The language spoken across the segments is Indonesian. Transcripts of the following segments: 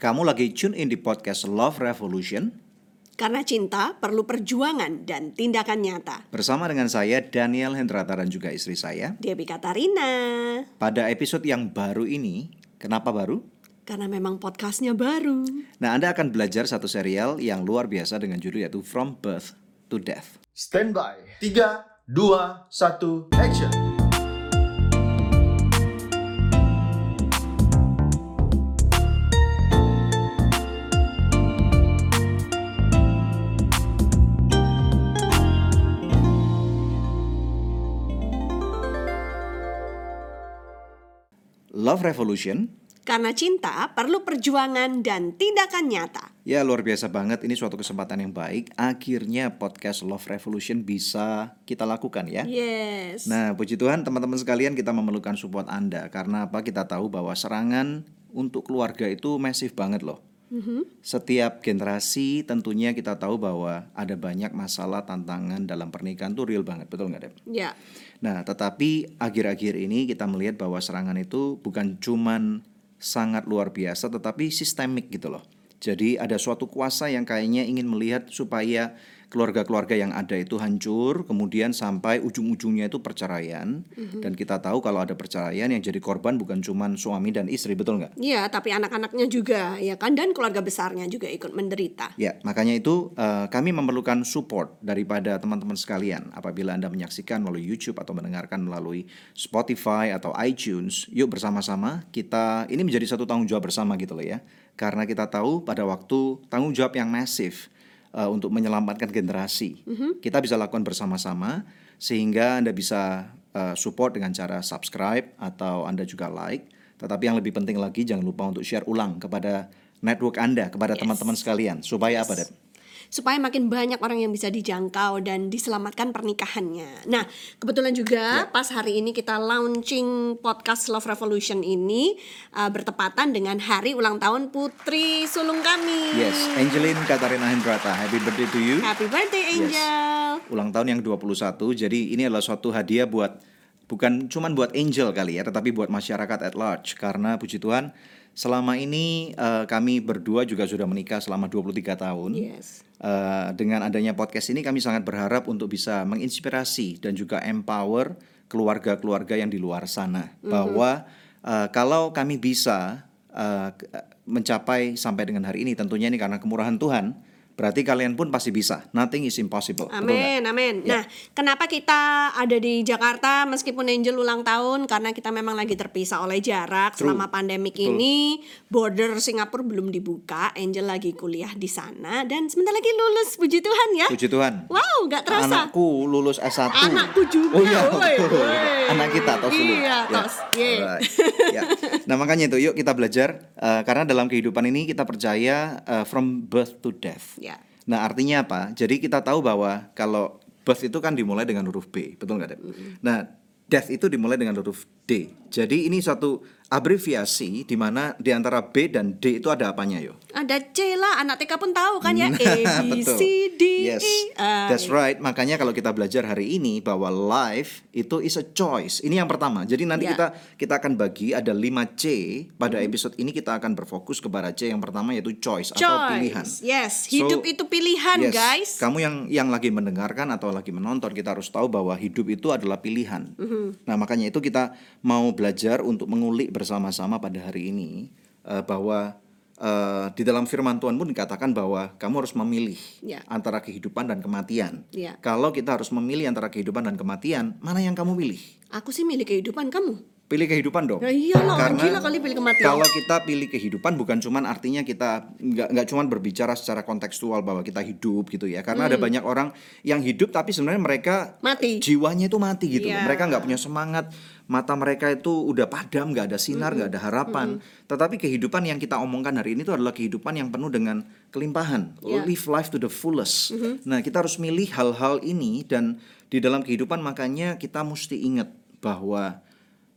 Kamu lagi tune in di podcast Love Revolution Karena cinta perlu perjuangan dan tindakan nyata. bersama dengan saya Daniel Hendrata dan juga istri saya. Debbie Katarina. Pada episode yang baru ini, kenapa baru? Karena memang podcastnya baru. Nah, Anda akan belajar satu serial yang luar biasa dengan judul yaitu From Birth to Death. Stand by. 3, 2, 1, action. Love Revolution. Karena cinta perlu perjuangan dan tindakan nyata. Ya luar biasa banget, ini suatu kesempatan yang baik. Akhirnya podcast Love Revolution bisa kita lakukan ya. Yes. Nah puji Tuhan teman-teman sekalian kita memerlukan support Anda. Karena apa? Kita tahu bahwa serangan untuk keluarga itu masif banget loh Setiap generasi tentunya kita tahu bahwa ada banyak masalah tantangan dalam pernikahan tuh real banget, betul nggak Deb? Ya. Nah, tetapi akhir-akhir ini kita melihat bahwa serangan itu bukan cuman sangat luar biasa tetapi sistemik gitu loh. Jadi ada suatu kuasa yang kayaknya ingin melihat supaya keluarga-keluarga yang ada itu hancur, kemudian sampai ujung-ujungnya itu perceraian. Dan kita tahu kalau ada perceraian yang jadi korban bukan cuman suami dan istri, betul nggak? Iya, tapi anak-anaknya juga ya kan dan keluarga besarnya juga ikut menderita. Ya, makanya itu eh, kami memerlukan support daripada teman-teman sekalian. Apabila Anda menyaksikan melalui YouTube atau mendengarkan melalui Spotify atau iTunes, yuk bersama-sama kita ini menjadi satu tanggung jawab bersama gitu loh ya. Karena kita tahu pada waktu tanggung jawab yang masif eh, untuk menyelamatkan generasi, kita bisa lakukan bersama-sama sehingga Anda bisa eh, support dengan cara subscribe atau Anda juga like. Tetapi yang lebih penting lagi jangan lupa untuk share ulang kepada network Anda, kepada teman-teman sekalian. Supaya apa, Deb? Supaya makin banyak orang yang bisa dijangkau dan diselamatkan pernikahannya. Nah, kebetulan juga pas hari ini kita launching podcast Love Revolution ini uh, bertepatan dengan hari ulang tahun putri sulung kami. Yes, Angeline Katarina Hendrata. Happy birthday to you. Happy birthday Yes. Angel. Ulang tahun yang 21. Jadi ini adalah suatu hadiah buat bukan cuman buat Angel kali ya, tetapi buat masyarakat at large karena puji Tuhan selama ini eh, kami berdua juga sudah menikah selama 23 tahun. Yes. Eh, dengan adanya podcast ini kami sangat berharap untuk bisa menginspirasi dan juga empower keluarga-keluarga yang di luar sana bahwa eh, kalau kami bisa k- mencapai sampai dengan hari ini tentunya ini karena kemurahan Tuhan berarti kalian pun pasti bisa nothing is impossible? Amin, amin. Ya. Nah, kenapa kita ada di Jakarta meskipun Angel ulang tahun? Karena kita memang lagi terpisah oleh jarak True. selama pandemik Betul. ini. Border Singapura belum dibuka. Angel lagi kuliah di sana dan sebentar lagi lulus. Puji Tuhan ya. puji Tuhan Wow, nggak terasa. anakku lulus S1 Anakku juga. oh iya betul. woi. anak kita tos dulu Iya, tos. Yeay. Alright. Ya. nah makanya itu yuk kita belajar eh, karena dalam kehidupan ini kita percaya eh, from birth to death Ya. Nah artinya apa? Jadi kita tahu bahwa kalau birth itu kan dimulai dengan huruf B, betul nggak Deb? Nah death itu dimulai dengan huruf D. Jadi ini suatu abreviasi di mana di antara B dan D itu ada apanya yo? Ada C lah, anak TK pun tahu kan ya. A, B, Nah, Betul. C, D, Yes, E. Ah, that's right. Makanya kalau kita belajar hari ini bahwa life itu is a choice. Ini yang pertama. Jadi nanti Ya. kita kita akan bagi ada 5 C. Pada episode ini kita akan berfokus kepada C yang pertama yaitu choice, atau Choice. pilihan. Yes, So, hidup itu pilihan, Yes, guys. Kamu yang yang lagi mendengarkan atau lagi menonton, kita harus tahu bahwa hidup itu adalah pilihan. Mm-hmm. Nah, makanya itu kita mau belajar untuk mengulik bersama-sama pada hari ini eh, bahwa eh, di dalam firman Tuhan pun dikatakan bahwa kamu harus memilih Ya. antara kehidupan dan kematian. Ya. Kalau kita harus memilih antara kehidupan dan kematian, mana yang kamu pilih? Aku sih milik kehidupan kamu. Pilih kehidupan dong. Ya iyalah, Karena gila kali pilih kematian. Kalau kita pilih kehidupan bukan cuman artinya kita nggak nggak cuman berbicara secara kontekstual bahwa kita hidup gitu ya. Karena ada banyak orang yang hidup tapi sebenarnya mereka Hmm. Mati. jiwanya itu mati gitu. loh. Iya. Mereka nggak punya semangat, mata mereka itu udah padam, nggak ada sinar, nggak ada harapan. Tetapi kehidupan yang kita omongkan hari ini itu adalah kehidupan yang penuh dengan kelimpahan. Iya. Live life to the fullest. Nah, kita harus milih hal-hal ini dan di dalam kehidupan makanya kita mesti ingat bahwa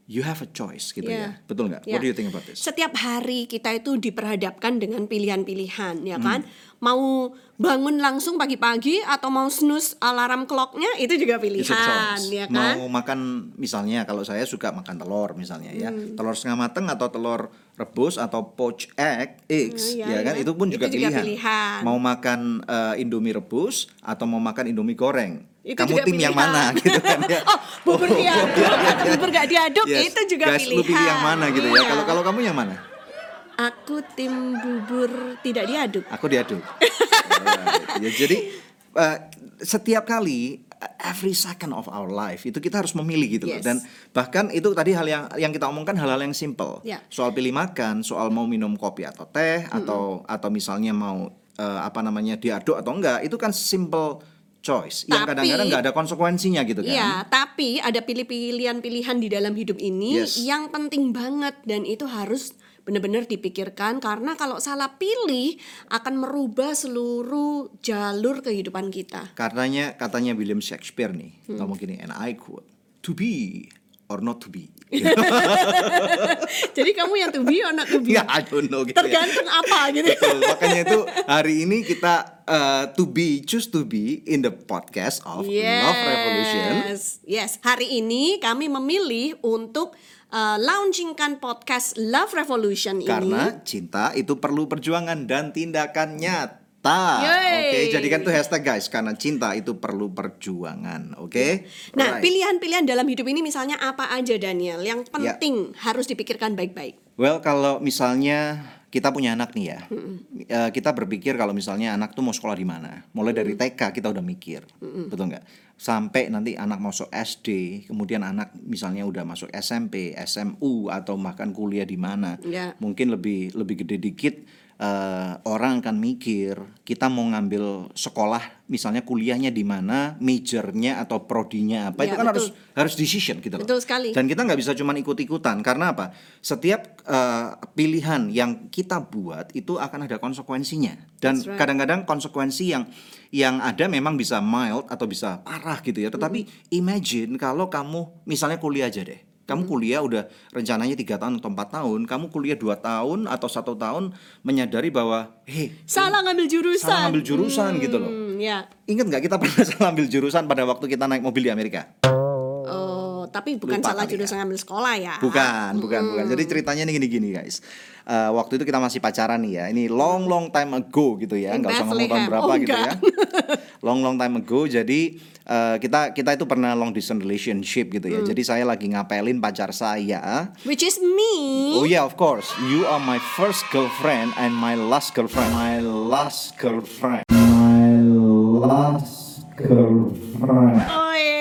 you have a choice gitu Yeah. ya. Betul nggak? Ya. What do you think about this? Setiap hari kita itu diperhadapkan dengan pilihan-pilihan, ya kan? Hmm. Mau bangun langsung pagi-pagi atau mau snooze alarm clocknya itu juga pilihan, ya kan? Mau makan misalnya kalau saya suka makan telur misalnya ya. Hmm. Telur setengah mateng atau telur rebus atau poached egg, eggs Hmm, ya, ya, kan ya. itu pun juga Itu juga pilihan. pilihan. Mau makan eh, Indomie rebus atau mau makan Indomie goreng. Itu Kamu juga tim yang pilihan. mana gitu kan ya. Oh, bubur diaduk atau bubur gak diaduk Yes. itu juga Guys, pilihan. lu pilih yang mana gitu ya. Kalau kalau kamu yang mana? Aku tim bubur tidak diaduk. Aku diaduk. Ya, jadi eh, setiap kali every second of our life itu kita harus memilih gitu loh. Yes. Dan bahkan itu tadi hal yang yang kita omongkan hal-hal yang simple. Ya. Soal pilih makan, soal mau minum kopi atau teh atau atau misalnya mau eh, apa namanya diaduk atau enggak, itu kan simple choice yang Tapi- kadang-kadang nggak ada konsekuensinya gitu kan. Iya, tapi ada pilih-pilihan-pilihan di dalam hidup ini Yes. yang penting banget dan itu harus benar-benar dipikirkan karena kalau salah pilih akan merubah seluruh jalur kehidupan kita. Katanya katanya William Shakespeare nih Hmm. ngomong gini, and I quote, to be or not to be. Jadi kamu yang to be or not to be? Ya, I don't know gitu ya. Tergantung apa gitu. Betul, makanya itu hari ini kita uh, to be, choose to be in the podcast of Love Revolution. Yes, hari ini kami memilih untuk uh, launchingkan podcast Love Revolution ini. Karena cinta itu perlu perjuangan dan tindakan nyata. Yeay. Oke, jadikan tuh hashtag guys karena cinta itu perlu perjuangan. Oke. Nah, Right. pilihan-pilihan dalam hidup ini misalnya apa aja Daniel yang Ya. penting harus dipikirkan baik-baik. Well, kalau misalnya kita punya anak nih ya, eh, kita berpikir kalau misalnya anak tuh mau sekolah di mana. Mulai dari TK kita udah mikir, betul nggak? Sampai nanti anak masuk SD, kemudian anak misalnya udah masuk SMP, SMU atau bahkan kuliah di mana. Ya. Mungkin lebih lebih gede dikit eh, orang akan mikir kita mau ngambil sekolah misalnya kuliahnya di mana, majornya atau prodinya apa Ya, itu kan harus betul. harus decision gitu loh. Betul sekali. Dan kita nggak bisa cuma ikut-ikutan karena apa? Setiap eh, pilihan yang kita buat itu akan ada konsekuensinya. Dan That's right. kadang-kadang konsekuensi yang yang ada memang bisa mild atau bisa parah gitu ya. Tetapi Mm-hmm. imagine kalau kamu misalnya kuliah aja deh. Kamu Mm-hmm. kuliah udah rencananya tiga tahun atau empat tahun, kamu kuliah dua tahun atau satu tahun menyadari bahwa, hei, Salah ngambil jurusan. salah ngambil jurusan gitu loh. Hmm, ya. Ingat nggak kita pernah salah ambil jurusan pada waktu kita naik mobil di Amerika? Oh, tapi bukan Lupa salah jurusan ngambil sekolah ya. Bukan, bukan, bukan. Jadi ceritanya nih gini-gini guys. Eh, waktu itu kita masih pacaran nih ya. Ini long long time ago gitu ya. In Nggak usah ngomong tahun Bethlehem. berapa Oh, gitu ya. enggak. long long time ago. Jadi eh, kita kita itu pernah long distance relationship gitu Hmm. ya. Jadi saya lagi ngapelin pacar saya. Which is me. Oh yeah, of course. You are my first girlfriend and my last girlfriend. My last girlfriend. My last girlfriend. The Lord.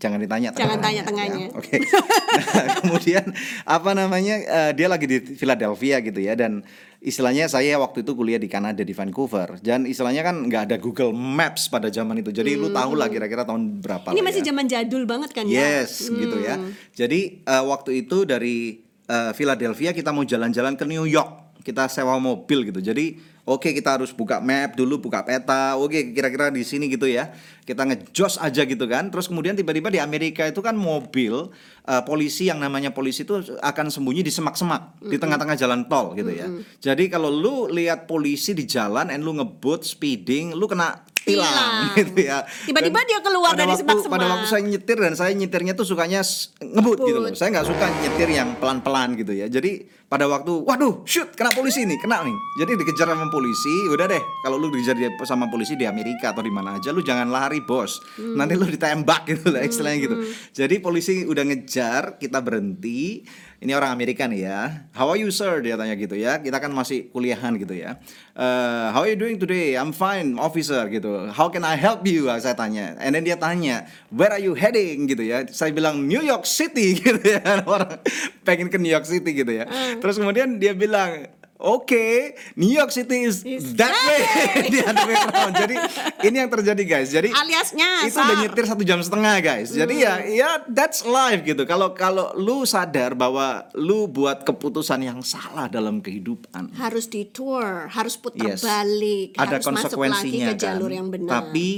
Jangan ditanya Jangan tanya tengahnya. ya. Oke. Nah, kemudian apa namanya? eh, dia lagi di Philadelphia gitu ya dan istilahnya saya waktu itu kuliah di Kanada di Vancouver dan istilahnya kan nggak ada Google Maps pada zaman itu. Jadi lu tahu lah kira-kira tahun berapa Hmm. Ini masih ya. zaman jadul banget kan ya? Yes, gitu ya. Jadi eh, waktu itu dari eh, Philadelphia kita mau jalan-jalan ke New York. Kita sewa mobil gitu. Jadi oke kita harus buka map dulu, buka peta. Oke kira-kira di sini gitu ya. Kita ngejos aja gitu kan. Terus kemudian tiba-tiba di Amerika itu kan mobil eh, polisi yang namanya polisi itu akan sembunyi di semak-semak di tengah-tengah jalan tol gitu ya. Jadi kalau lu lihat polisi di jalan and lu ngebut speeding, lu kena tilang Tilang. gitu ya. Tiba-tiba Dan dia keluar dari semak-semak. Pada waktu saya nyetir dan saya nyetirnya tuh sukanya ngebut gitu loh. Saya nggak suka nyetir yang pelan-pelan gitu ya. Jadi pada waktu waduh shoot kena polisi nih kena nih. Jadi dikejar sama polisi. Udah deh kalau lu dikejar di- sama polisi di Amerika atau di mana aja lu jangan lari bos. Nanti lu ditembak gitu lah istilahnya gitu. Jadi polisi udah ngejar kita berhenti. Ini orang Amerika nih ya. How are you sir? Dia tanya gitu ya. Kita kan masih kuliahan gitu ya. Eh, how are you doing today? I'm fine, officer gitu. How can I help you? Saya tanya. And then dia tanya, where are you heading gitu ya. Saya bilang New York City gitu ya. Orang pengen ke New York City gitu ya. Terus kemudian dia bilang Oke, New York City is that way, way around. Jadi ini yang terjadi guys. Jadi Alias nyasar. itu udah nyetir satu jam setengah guys. Jadi ya, Hmm. ya that's life gitu. Kalau kalau lu sadar bahwa lu buat keputusan yang salah dalam kehidupan, Harus detour, harus putar Yes. balik, ada harus masuk lagi konsekuensinya ke jalur kan. yang benar. Tapi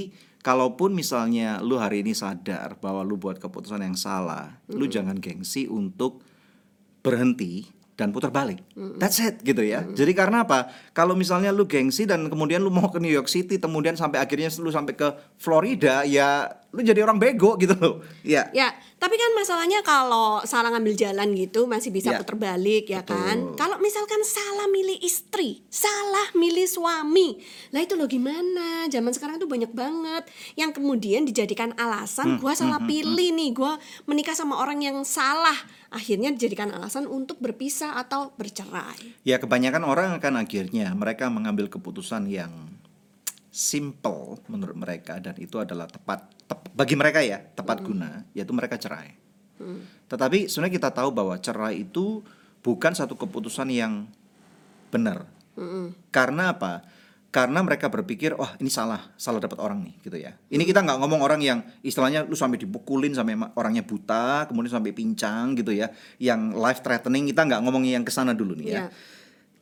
kalaupun misalnya lu hari ini sadar bahwa lu buat keputusan yang salah, lu jangan gengsi untuk berhenti dan putar balik. That's it gitu ya. Jadi karena apa? Kalau misalnya lu gengsi dan kemudian lu mau ke New York City, kemudian sampai akhirnya lu sampai ke Florida, ya lu jadi orang bego gitu loh. Ya. Ya, tapi kan masalahnya kalau salah ngambil jalan gitu masih bisa Ya. puter balik ya Betul. kan. Kalau misalkan salah milih istri, salah milih suami. Lah itu loh gimana? Zaman sekarang tuh banyak banget yang kemudian dijadikan Hmm, alasan gua salah pilih nih, gua menikah sama orang yang salah. Akhirnya dijadikan alasan untuk berpisah atau bercerai. Ya kebanyakan orang akan akhirnya mereka mengambil keputusan yang simple menurut mereka dan itu adalah tepat tep- bagi mereka ya tepat guna yaitu mereka cerai. Tetapi sebenarnya kita tahu bahwa cerai itu bukan satu keputusan yang benar. Karena apa? Karena mereka berpikir, wah ini salah, salah dapat orang nih, gitu ya. Ini kita nggak ngomong orang yang istilahnya lu sampai dipukulin sampai orangnya buta, kemudian sampai pincang gitu ya, yang life threatening kita nggak ngomongin yang ke sana dulu nih ya.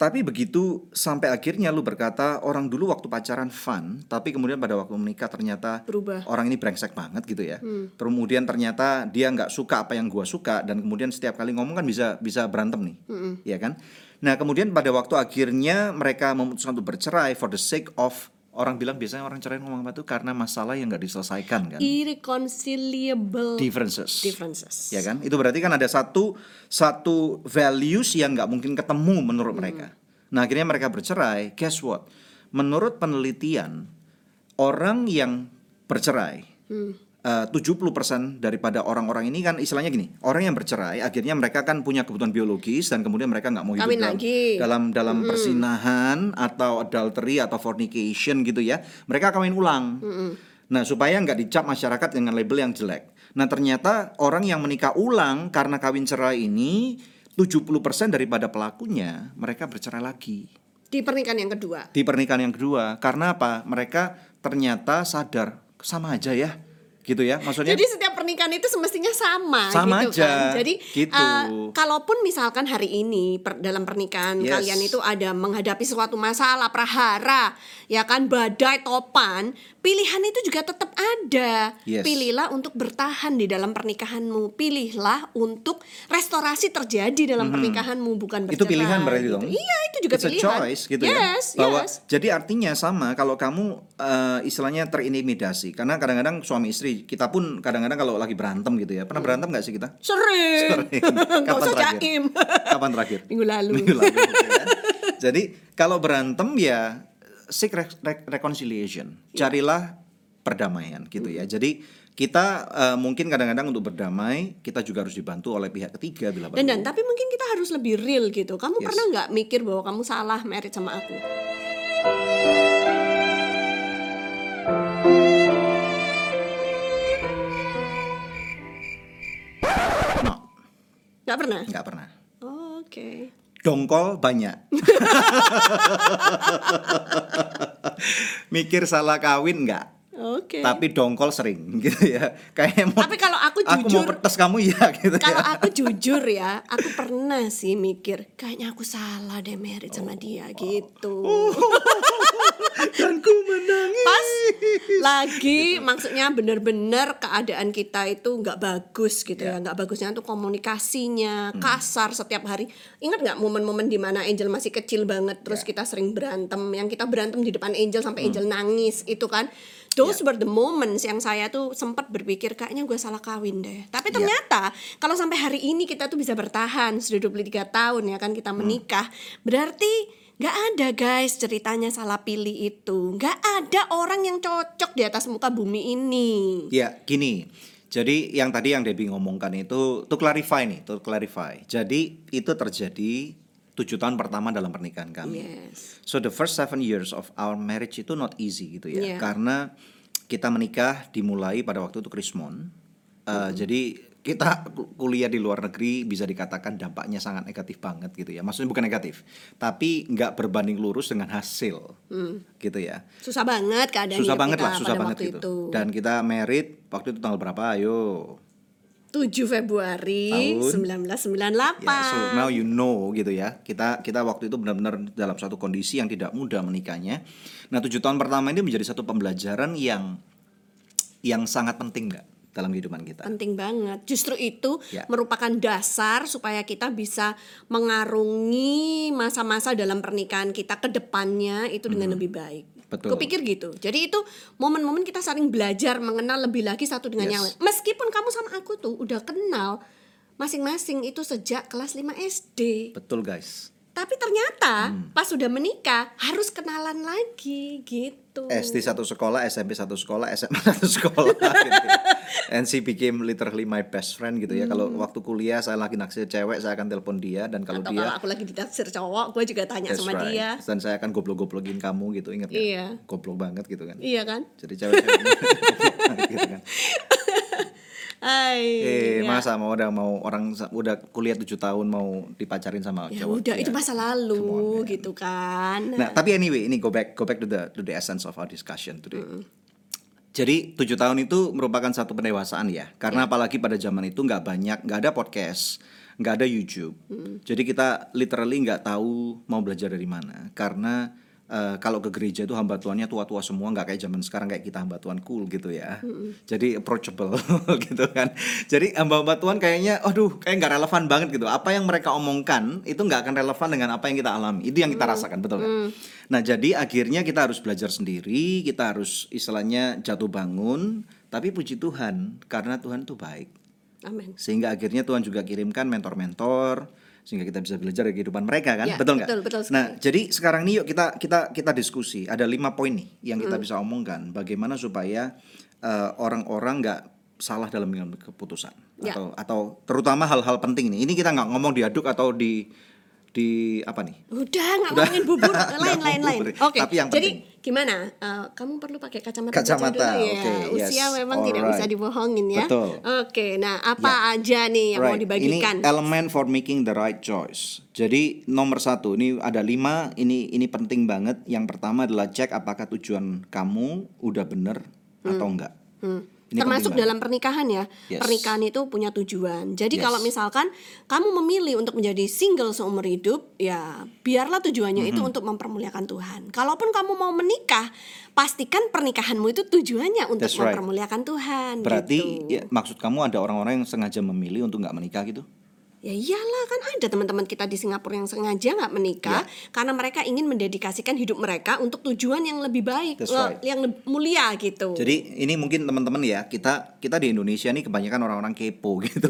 Iya. Tapi begitu sampai akhirnya lu berkata orang dulu waktu pacaran fun, tapi kemudian pada waktu menikah ternyata Berubah. orang ini brengsek banget gitu ya. Kemudian ternyata dia nggak suka apa yang gua suka dan kemudian setiap kali ngomong kan bisa bisa berantem nih, ya kan? Nah kemudian pada waktu akhirnya mereka memutuskan untuk bercerai for the sake of orang bilang biasanya orang cerai ngomong apa tuh karena masalah yang nggak diselesaikan kan, Irreconcilable differences. differences. Ya kan? Itu berarti kan ada satu satu values yang nggak mungkin ketemu menurut mereka. Nah, akhirnya mereka bercerai. Guess what? Menurut penelitian, orang yang bercerai eh, 70% daripada orang-orang ini kan istilahnya gini, orang yang bercerai akhirnya mereka kan punya kebutuhan biologis dan kemudian mereka nggak mau hidup Kawin dalam lagi. dalam dalam persinahan atau adultery atau fornication gitu ya. Mereka kawin ulang. Nah, supaya nggak dicap masyarakat dengan label yang jelek. Nah, ternyata orang yang menikah ulang karena kawin cerai ini 70% daripada pelakunya mereka bercerai lagi Di pernikahan yang kedua. di pernikahan yang kedua. Karena apa? Mereka ternyata sadar sama aja ya. Gitu ya. Maksudnya Jadi setiap pernikahan itu semestinya sama, Sama gitu aja, kan. Jadi gitu. eh, kalaupun misalkan hari ini per- dalam pernikahan Yes. kalian itu ada menghadapi suatu masalah prahara, ya kan badai topan, pilihan itu juga tetap ada. Yes. Pilihlah untuk bertahan di dalam pernikahanmu. Pilihlah untuk restorasi terjadi dalam pernikahanmu bukan bercerai. Itu pilihan berarti gitu. dong. Iya, itu juga It's a pilihan. choice gitu yes, ya. Bahwa yes. jadi artinya sama kalau kamu eh, istilahnya terintimidasi karena kadang-kadang suami istri kita pun kadang-kadang kalau lagi berantem gitu ya. Pernah berantem nggak sih kita? Sering. Sering. Kapan terakhir? jaim. Kapan terakhir? Minggu lalu. Minggu lalu. gitu kan. Jadi kalau berantem ya seek re- re- reconciliation. Iya. Carilah perdamaian gitu Hmm. ya. Jadi kita eh, mungkin kadang-kadang untuk berdamai kita juga harus dibantu oleh pihak ketiga bila Dan, dan tapi mungkin kita harus lebih real gitu. Kamu Yes. pernah nggak mikir bahwa kamu salah merit sama aku? Nggak pernah. nggak pernah. Oh, Oke. Dongkol banyak. Mikir salah kawin nggak? Oke. Tapi dongkol sering gitu ya. Kayak mau Tapi kalau aku aku mau jujur- petes kamu ya gitu Kalau ya. aku jujur ya, aku pernah sih mikir kayaknya aku salah deh merit sama dia gitu. Dan ku menangis. Pas lagi maksudnya bener-bener keadaan kita itu nggak bagus gitu ya, nggak bagusnya tuh komunikasinya kasar setiap hari. Ingat nggak momen-momen di mana Angel masih kecil banget, terus kita sering berantem, yang kita berantem di depan Angel sampai Angel nangis itu kan. Those were the moments yang saya tuh sempat berpikir kayaknya gue salah kawin deh. Tapi ternyata kalau sampai hari ini kita tuh bisa bertahan sudah 23 tahun ya kan kita menikah, berarti nggak ada guys ceritanya salah pilih itu. nggak ada orang yang cocok di atas muka bumi ini. Ya, gini. Jadi yang tadi yang Debbie ngomongkan itu to clarify nih, to clarify. Jadi itu terjadi tujuh tahun pertama dalam pernikahan kami. Yes. So the first seven years of our marriage itu not easy gitu ya, Yeah. karena kita menikah dimulai pada waktu itu Krismon. Uh, Jadi kita ku- kuliah di luar negeri bisa dikatakan dampaknya sangat negatif banget gitu ya. Maksudnya bukan negatif, tapi nggak berbanding lurus dengan hasil, gitu ya. Susah banget keadaan Susah banget lah, susah banget gitu. itu. Dan kita merit waktu itu tanggal berapa? Ayo. 7 Februari Tahun? 1998. Ya, so now you know gitu ya. Kita kita waktu itu benar-benar dalam satu kondisi yang tidak mudah menikahnya. Nah, tujuh tahun pertama ini menjadi satu pembelajaran yang yang sangat penting nggak dalam kehidupan kita? Penting banget. Justru itu Ya. merupakan dasar supaya kita bisa mengarungi masa-masa dalam pernikahan kita ke depannya itu dengan lebih baik. Betul. Kupikir gitu. Jadi itu momen-momen kita saling belajar mengenal lebih lagi satu dengan Yes. yang lain. Meskipun kamu sama aku tuh udah kenal masing-masing itu sejak kelas 5 SD. Betul guys. Tapi ternyata Hmm. pas sudah menikah harus kenalan lagi gitu. SD satu sekolah, SMP satu sekolah, SMA satu sekolah gitu. And she became literally my best friend gitu ya. Kalau waktu kuliah saya lagi naksir cewek, saya akan telepon dia dan kalau Atau dia kalau aku lagi ditaksir cowok, gue juga tanya That's sama right. dia. Dan saya akan goblok-goblokin kamu gitu, ingat nggak? Iya. Goblok banget gitu kan. Iya kan? Jadi cewek-cewek gitu kan. Hai. Eh, ya. masa mau udah mau orang udah kuliah tujuh tahun mau dipacarin sama Ya cowok. udah ya. itu masa lalu gitu kan. Nah, tapi anyway, ini go back go back to the to the essence of our discussion today. Jadi tujuh tahun itu merupakan satu pendewasaan ya, karena apalagi pada zaman itu nggak banyak, nggak ada podcast, nggak ada YouTube. Jadi kita literally nggak tahu mau belajar dari mana, karena eh, kalau ke gereja itu hamba tuannya tua-tua semua, nggak kayak zaman sekarang kayak kita hamba tuan cool gitu ya. Jadi approachable gitu kan. Jadi hamba-hamba tuan kayaknya, aduh, kayak nggak relevan banget gitu. Apa yang mereka omongkan itu nggak akan relevan dengan apa yang kita alami. Itu yang kita rasakan, betul kan? Nah, jadi akhirnya kita harus belajar sendiri, kita harus istilahnya jatuh bangun, tapi puji Tuhan karena Tuhan itu baik. Amin. Sehingga akhirnya Tuhan juga kirimkan mentor-mentor sehingga kita bisa belajar dari kehidupan mereka kan, Ya, betul nggak? betul, betul sekali. nah, jadi sekarang nih yuk kita kita kita diskusi. Ada lima poin nih yang kita Hmm. bisa omongkan. Bagaimana supaya eh, orang-orang nggak salah dalam mengambil keputusan Ya. atau atau terutama hal-hal penting nih. Ini kita nggak ngomong diaduk atau di di apa nih? Udah nggak ngomongin bubur lain lain lain. Oke. Tapi yang Jadi penting. gimana? Eh, kamu perlu pakai kacamata, Kacamata, dulu ya. oke, Usia yes. memang tidak Alright. bisa dibohongin ya. Betul. Oke. Nah, apa aja nih yang mau Right. dibagikan? Ini elemen for making the right choice. Jadi nomor satu ini ada lima. Ini ini penting banget. Yang pertama adalah cek apakah tujuan kamu udah bener atau enggak. Hmm. Ini Termasuk penting dalam pernikahan ya. Yes. Pernikahan itu punya tujuan. Jadi Yes. kalau misalkan kamu memilih untuk menjadi single seumur hidup, ya biarlah tujuannya Mm-hmm. itu untuk mempermuliakan Tuhan. Kalaupun kamu mau menikah, pastikan pernikahanmu itu tujuannya untuk That's right. mempermuliakan Tuhan. Berarti gitu. ya, maksud kamu ada orang-orang yang sengaja memilih untuk nggak menikah gitu? Ya iyalah kan ada teman-teman kita di Singapura yang sengaja nggak menikah Ya. karena mereka ingin mendedikasikan hidup mereka untuk tujuan yang lebih baik, That's right. yang lebih mulia gitu. Jadi ini mungkin teman-teman ya kita kita di Indonesia nih kebanyakan orang-orang kepo gitu.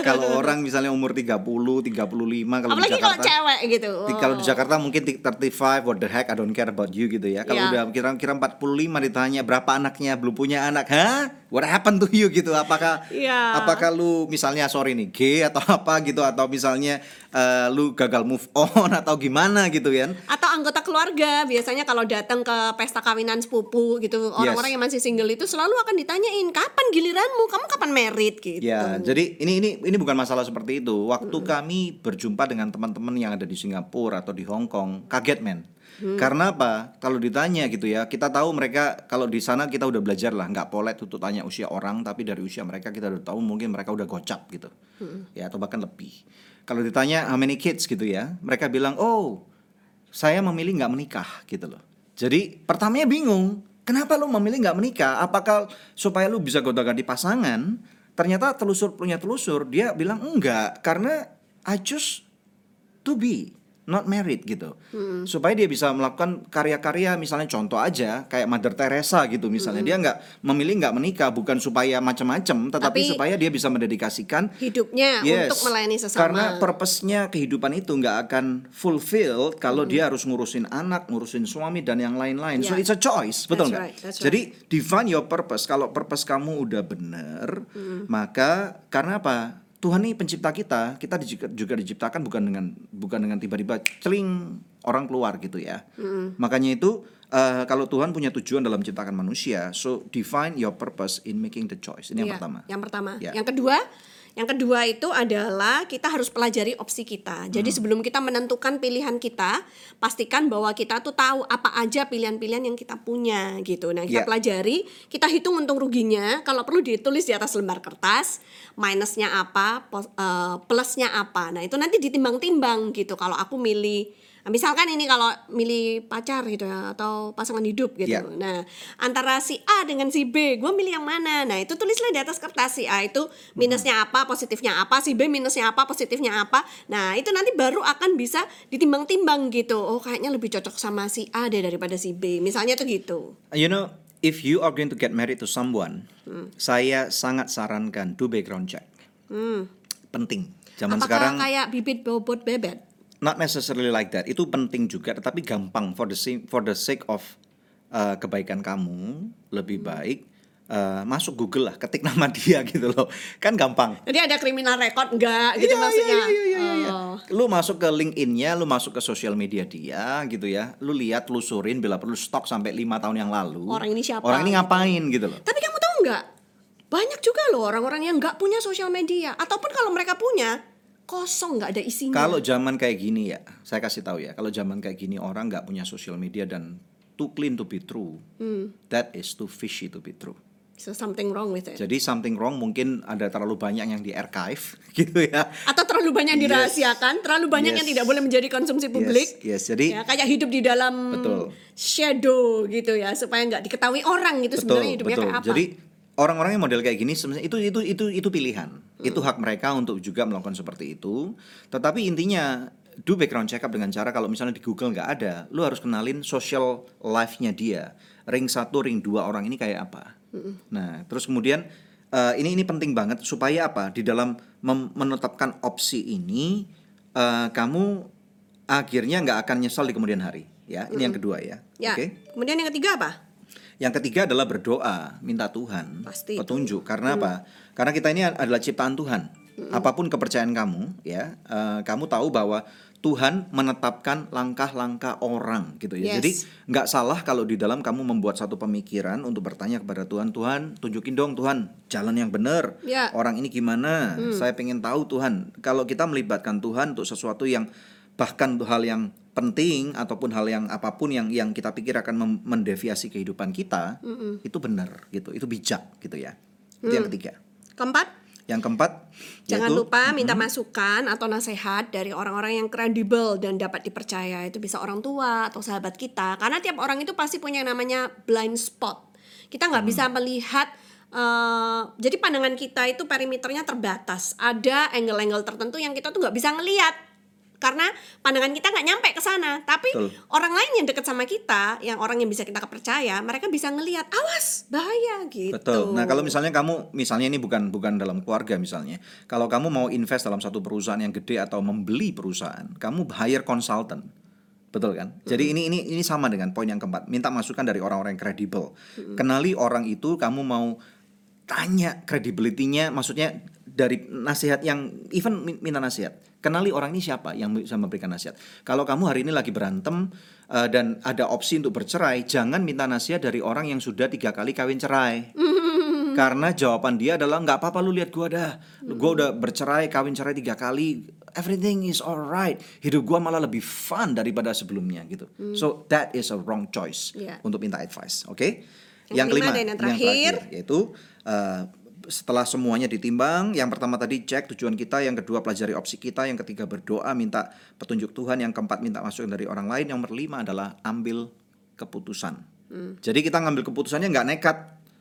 kalau orang misalnya umur 30, 35 kalau Apalagi di kalau Jakarta cewek gitu. Di- Kalau di Jakarta mungkin ti- 35 what the heck I don't care about you gitu ya. Kalau Ya. udah kira-kira 45 ditanya berapa anaknya belum punya anak, hah? What happened to you gitu? Apakah Ya. apakah lu misalnya sorry nih gay atau apa gitu atau misalnya eh, lu gagal move on atau gimana gitu ya? atau anggota keluarga biasanya kalau datang ke pesta kawinan sepupu gitu orang-orang yang masih single itu selalu akan ditanyain kapan giliranmu kamu kapan married gitu Ya, jadi ini ini ini bukan masalah seperti itu. Waktu kami berjumpa dengan teman-teman yang ada di Singapura atau di Hong Kong, kaget men. Karena apa? Kalau ditanya gitu ya, kita tahu mereka kalau di sana kita udah belajar lah, nggak polet untuk tanya usia orang, tapi dari usia mereka kita udah tahu mungkin mereka udah gocap gitu, ya atau bahkan lebih. Kalau ditanya how many kids gitu ya, mereka bilang oh saya memilih nggak menikah gitu loh. Jadi pertamanya bingung, kenapa lu memilih nggak menikah? Apakah supaya lu bisa gonta-ganti pasangan? Ternyata telusur punya telusur dia bilang enggak karena I choose to be not married gitu. Supaya dia bisa melakukan karya-karya misalnya contoh aja kayak Mother Teresa gitu misalnya dia nggak memilih nggak menikah bukan supaya macam-macam tetapi Tapi- supaya dia bisa mendedikasikan hidupnya Yes. untuk melayani sesama Karena purpose-nya kehidupan itu nggak akan fulfilled kalau dia harus ngurusin anak, ngurusin suami dan yang lain-lain. So Yeah. it's a choice, betul nggak? right, that's Jadi define your purpose. Kalau purpose kamu udah bener, maka karena apa? Tuhan ini pencipta kita, kita juga diciptakan bukan dengan bukan dengan tiba-tiba celing orang keluar gitu ya. Makanya itu eh, kalau Tuhan punya tujuan dalam menciptakan manusia, so define your purpose in making the choice. Ini yang Iya, pertama. Yang pertama. Ya. Yang kedua, yang kedua itu adalah kita harus pelajari opsi kita. Hmm. Jadi sebelum kita menentukan pilihan kita, pastikan bahwa kita tuh tahu apa aja pilihan-pilihan yang kita punya gitu. Nah, kita Ya. pelajari, kita hitung untung ruginya. Kalau perlu ditulis di atas lembar kertas, minusnya apa, eh, plusnya apa. Nah, itu nanti ditimbang-timbang gitu. Kalau aku milih Nah, misalkan ini kalau milih pacar gitu ya atau pasangan hidup gitu. Iya. Nah, antara si A dengan si B, gue milih yang mana? Nah, itu tulislah di atas kertas si A itu minusnya apa, positifnya apa, si B minusnya apa, positifnya apa. Nah, itu nanti baru akan bisa ditimbang-timbang gitu. Oh, kayaknya lebih cocok sama si A deh daripada si B. Misalnya tuh gitu. You know, if you are going to get married to someone, saya sangat sarankan do background check. Penting. Zaman Apakah sekarang kayak bibit bobot bebet? Not necessarily like that. Itu penting juga, tetapi gampang for the sake, for the sake of uh, kebaikan kamu lebih baik uh, masuk Google lah, ketik nama dia gitu loh. Kan gampang. Jadi ada kriminal record enggak gitu Iya, maksudnya? iya, iya, iya, iya. Oh. Lu masuk ke LinkedIn-nya, lu masuk ke sosial media dia gitu ya. Lu lihat, telusurin bila perlu stok sampai lima tahun yang lalu. Orang ini siapa, Orang ini gitu. ngapain gitu loh. Tapi kamu tahu nggak? Banyak juga loh orang-orang yang nggak punya sosial media. Ataupun kalau mereka punya, kosong nggak ada isinya. Kalau zaman kayak gini ya, saya kasih tahu ya, kalau zaman kayak gini orang nggak punya sosial media dan too clean to be true, Hmm. that is too fishy to be true. So something wrong with it. Jadi something wrong mungkin ada terlalu banyak yang di archive gitu ya. Atau terlalu banyak yang Yes. dirahasiakan, terlalu banyak yang Yes. tidak boleh menjadi konsumsi publik. Yes, yes. Jadi Ya, kayak hidup di dalam Betul. shadow gitu ya, supaya nggak diketahui orang gitu sebenarnya hidupnya kayak apa. Jadi orang-orang yang model kayak gini sebenarnya itu itu itu itu pilihan. Hmm. Itu hak mereka untuk juga melakukan seperti itu. Tetapi intinya do background check up dengan cara kalau misalnya di Google nggak ada, lu harus kenalin social life-nya dia. Ring satu, ring dua orang ini kayak apa. Hmm. Nah, terus kemudian eh, ini ini penting banget supaya apa? Di dalam menetapkan opsi ini eh, kamu akhirnya nggak akan nyesal di kemudian hari. Ya, ini yang kedua ya. ya. Oke. Kemudian yang ketiga apa? Yang ketiga adalah berdoa, minta Tuhan Pasti itu. petunjuk. Karena apa? Karena kita ini adalah ciptaan Tuhan. Apa pun kepercayaan kamu, ya, eh, kamu tahu bahwa Tuhan menetapkan langkah-langkah orang, gitu ya. Yes. Jadi nggak salah kalau di dalam kamu membuat satu pemikiran untuk bertanya kepada Tuhan, Tuhan tunjukin dong Tuhan jalan yang benar. Ya. Orang ini gimana? Saya pengen tahu Tuhan. Kalau kita melibatkan Tuhan untuk sesuatu yang bahkan untuk hal yang penting ataupun hal yang apa pun yang yang kita pikir akan mendeviasi kehidupan kita, itu benar gitu. Itu bijak gitu ya. Itu yang ketiga. Keempat, Yang keempat Jangan yaitu- lupa minta masukan atau nasihat dari orang-orang yang kredibel dan dapat dipercaya. Itu bisa orang tua atau sahabat kita. Karena tiap orang itu pasti punya yang namanya blind spot. Kita nggak bisa melihat eh, jadi pandangan kita itu perimeternya terbatas. Ada angle-angle tertentu yang kita tuh nggak bisa ngelihat karena pandangan kita nggak nyampe ke sana. Tapi Betul. orang lain yang dekat sama kita, yang orang yang bisa kita percaya, mereka bisa ngelihat. Awas, bahaya gitu. Betul. Nah, kalau misalnya kamu misalnya ini bukan bukan dalam keluarga misalnya. Kalau kamu mau invest dalam satu perusahaan yang gede atau membeli perusahaan, kamu hire consultant. Betul kan? Jadi ini ini ini sama dengan poin yang keempat. Minta masukan dari orang-orang yang kredibel. Kenali orang itu, kamu mau tanya credibility-nya maksudnya dari nasihat yang even min- minta nasihat. Kenali orang ini siapa yang bisa memberikan nasihat. Kalau kamu hari ini lagi berantem eh, dan ada opsi untuk bercerai, jangan minta nasihat dari orang yang sudah tiga kali kawin cerai. Karena jawaban dia adalah nggak apa-apa lu lihat gua dah. Gua udah bercerai, kawin cerai tiga kali. Everything is alright. Hidup gua malah lebih fun daripada sebelumnya gitu. So that is a wrong choice Iya. untuk minta advice. Oke? Yang kelima dan yang terakhir. yaitu eh, setelah semuanya ditimbang, yang pertama tadi cek tujuan kita, yang kedua pelajari opsi kita, yang ketiga berdoa minta petunjuk Tuhan, yang keempat minta masukan dari orang lain, yang berlima adalah ambil keputusan. Hmm. Jadi kita ngambil keputusannya nggak nekat,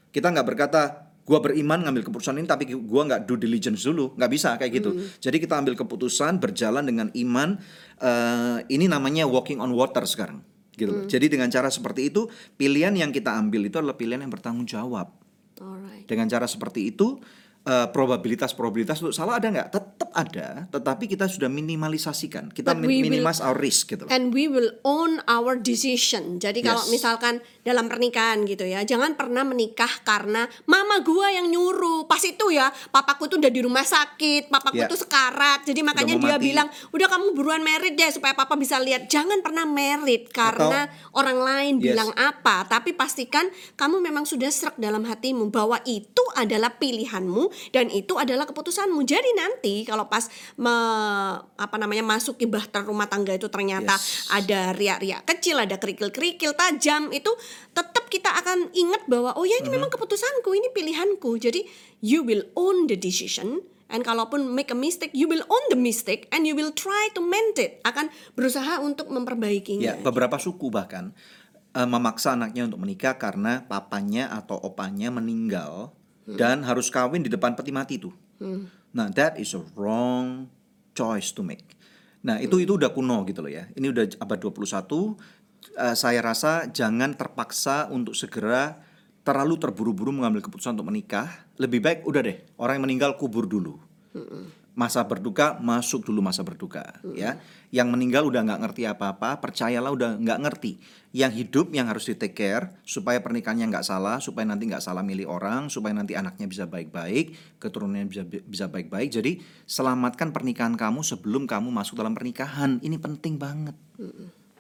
kita nggak berkata gua beriman ngambil keputusan ini tapi gua nggak due diligence dulu nggak bisa kayak gitu Hmm. jadi kita ambil keputusan berjalan dengan iman eh, ini namanya walking on water sekarang gitu. Hmm. jadi dengan cara seperti itu pilihan yang kita ambil itu adalah pilihan yang bertanggung jawab Alright. dengan cara seperti itu eh, probabilitas-probabilitas untuk salah ada nggak? Tetap ada, tetapi kita sudah minimalisasikan. Kita But min- will- minimize our risk gitu. And we will own our decision. Jadi kalau Yes. misalkan dalam pernikahan gitu ya, jangan pernah menikah karena mama gua yang nyuruh. Pas itu ya, papaku tuh udah di rumah sakit, papaku Ya. tuh sekarat. Jadi makanya dia mati. bilang, "Udah kamu buruan merit deh supaya papa bisa lihat." Jangan pernah merit karena orang lain Yes. bilang apa, tapi pastikan kamu memang sudah serak dalam hatimu bahwa itu adalah pilihanmu dan itu adalah keputusanmu. Jadi nanti kalau pas me- apa namanya masuk ke bahtera rumah tangga itu ternyata Yes. ada riak-riak kecil, ada kerikil-kerikil tajam, itu tetap kita akan ingat bahwa oh ya ini Mm-hmm. memang keputusanku, ini pilihanku. Jadi you will own the decision And kalaupun make a mistake, you will own the mistake and you will try to mend it. Akan berusaha untuk memperbaikinya. Ya, beberapa suku bahkan eh, memaksa anaknya untuk menikah karena papanya atau opanya meninggal dan harus kawin di depan peti mati itu. Nah, that is a wrong choice to make. Nah, itu itu udah kuno gitu loh ya. Ini udah abad 21. Eh, saya rasa jangan terpaksa untuk segera terlalu terburu-buru mengambil keputusan untuk menikah. Lebih baik udah deh, orang yang meninggal kubur dulu. Masa berduka masuk dulu masa berduka ya. Yang meninggal udah nggak ngerti apa-apa, percayalah udah nggak ngerti. Yang hidup yang harus di take care supaya pernikahannya nggak salah, supaya nanti nggak salah milih orang, supaya nanti anaknya bisa baik-baik, keturunannya bisa bisa baik-baik. Jadi selamatkan pernikahan kamu sebelum kamu masuk dalam pernikahan. Ini penting banget.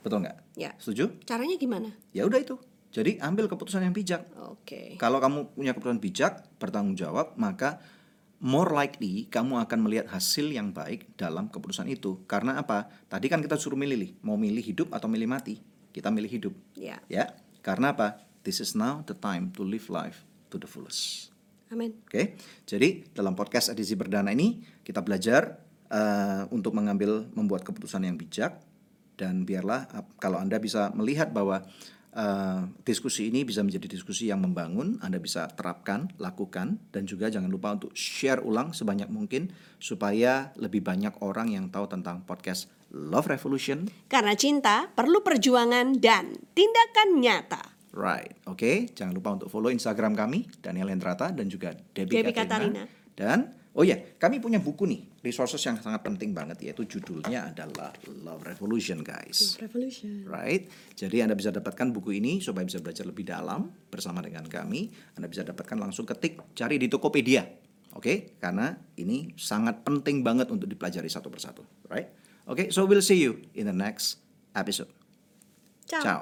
Betul nggak? Ya. Setuju? Caranya gimana? Ya udah itu. Jadi ambil keputusan yang bijak. Oke. Kalau kamu punya keputusan bijak, bertanggung jawab, maka more likely kamu akan melihat hasil yang baik dalam keputusan itu. Karena apa? Tadi kan kita suruh milih, mau milih hidup atau milih mati. Kita milih hidup. Ya. Ya. Karena apa? This is now the time to live life to the fullest. Amin. Oke. Jadi dalam podcast edisi perdana ini kita belajar eh, untuk mengambil membuat keputusan yang bijak dan biarlah kalau Anda bisa melihat bahwa eh, diskusi ini bisa menjadi diskusi yang membangun, Anda bisa terapkan, lakukan dan juga jangan lupa untuk share ulang sebanyak mungkin supaya lebih banyak orang yang tahu tentang podcast Love Revolution. Karena cinta perlu perjuangan dan tindakan nyata. Right, oke. Jangan lupa untuk follow Instagram kami Daniel Hendrata dan juga Debbie, Debbie Katarina. Katarina. Dan oh ya, kami punya buku nih, resources yang sangat penting banget yaitu judulnya adalah Love Revolution, guys. Revolution. Right. Jadi Anda bisa dapatkan buku ini supaya bisa belajar lebih dalam bersama dengan kami. Anda bisa dapatkan langsung ketik cari di Tokopedia. Oke, karena ini sangat penting banget untuk dipelajari satu persatu, right? Oke, so we'll see you in the next episode. Ciao. Ciao.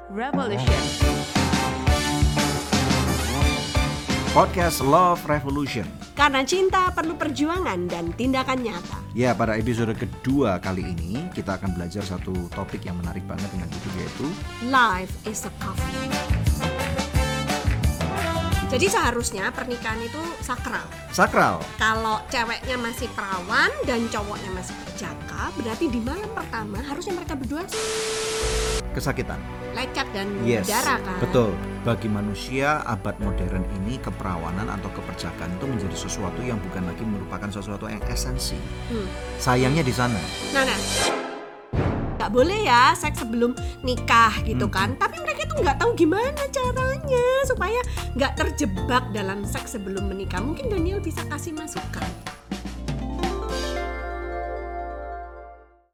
Revolution. Podcast Love Revolution. Karena cinta perlu perjuangan dan tindakan nyata. Ya, pada episode kedua kali ini kita akan belajar satu topik yang menarik banget dengan judul yaitu Life is a coffee. Jadi seharusnya pernikahan itu sakral. sakral. Kalau ceweknya masih perawan dan cowoknya masih berjaka, berarti di malam pertama harusnya mereka berdua Kesakitan. lecet dan Yes. darah kan. Betul. Bagi manusia abad modern ini keperawanan atau keperjakaan itu menjadi sesuatu yang bukan lagi merupakan sesuatu yang esensi. Hmm. Sayangnya di sana. Nah, nah. Nggak boleh ya seks sebelum nikah gitu Hmm. kan. Tapi mereka tuh nggak tahu gimana caranya supaya nggak terjebak dalam seks sebelum menikah. Mungkin Daniel bisa kasih masukan.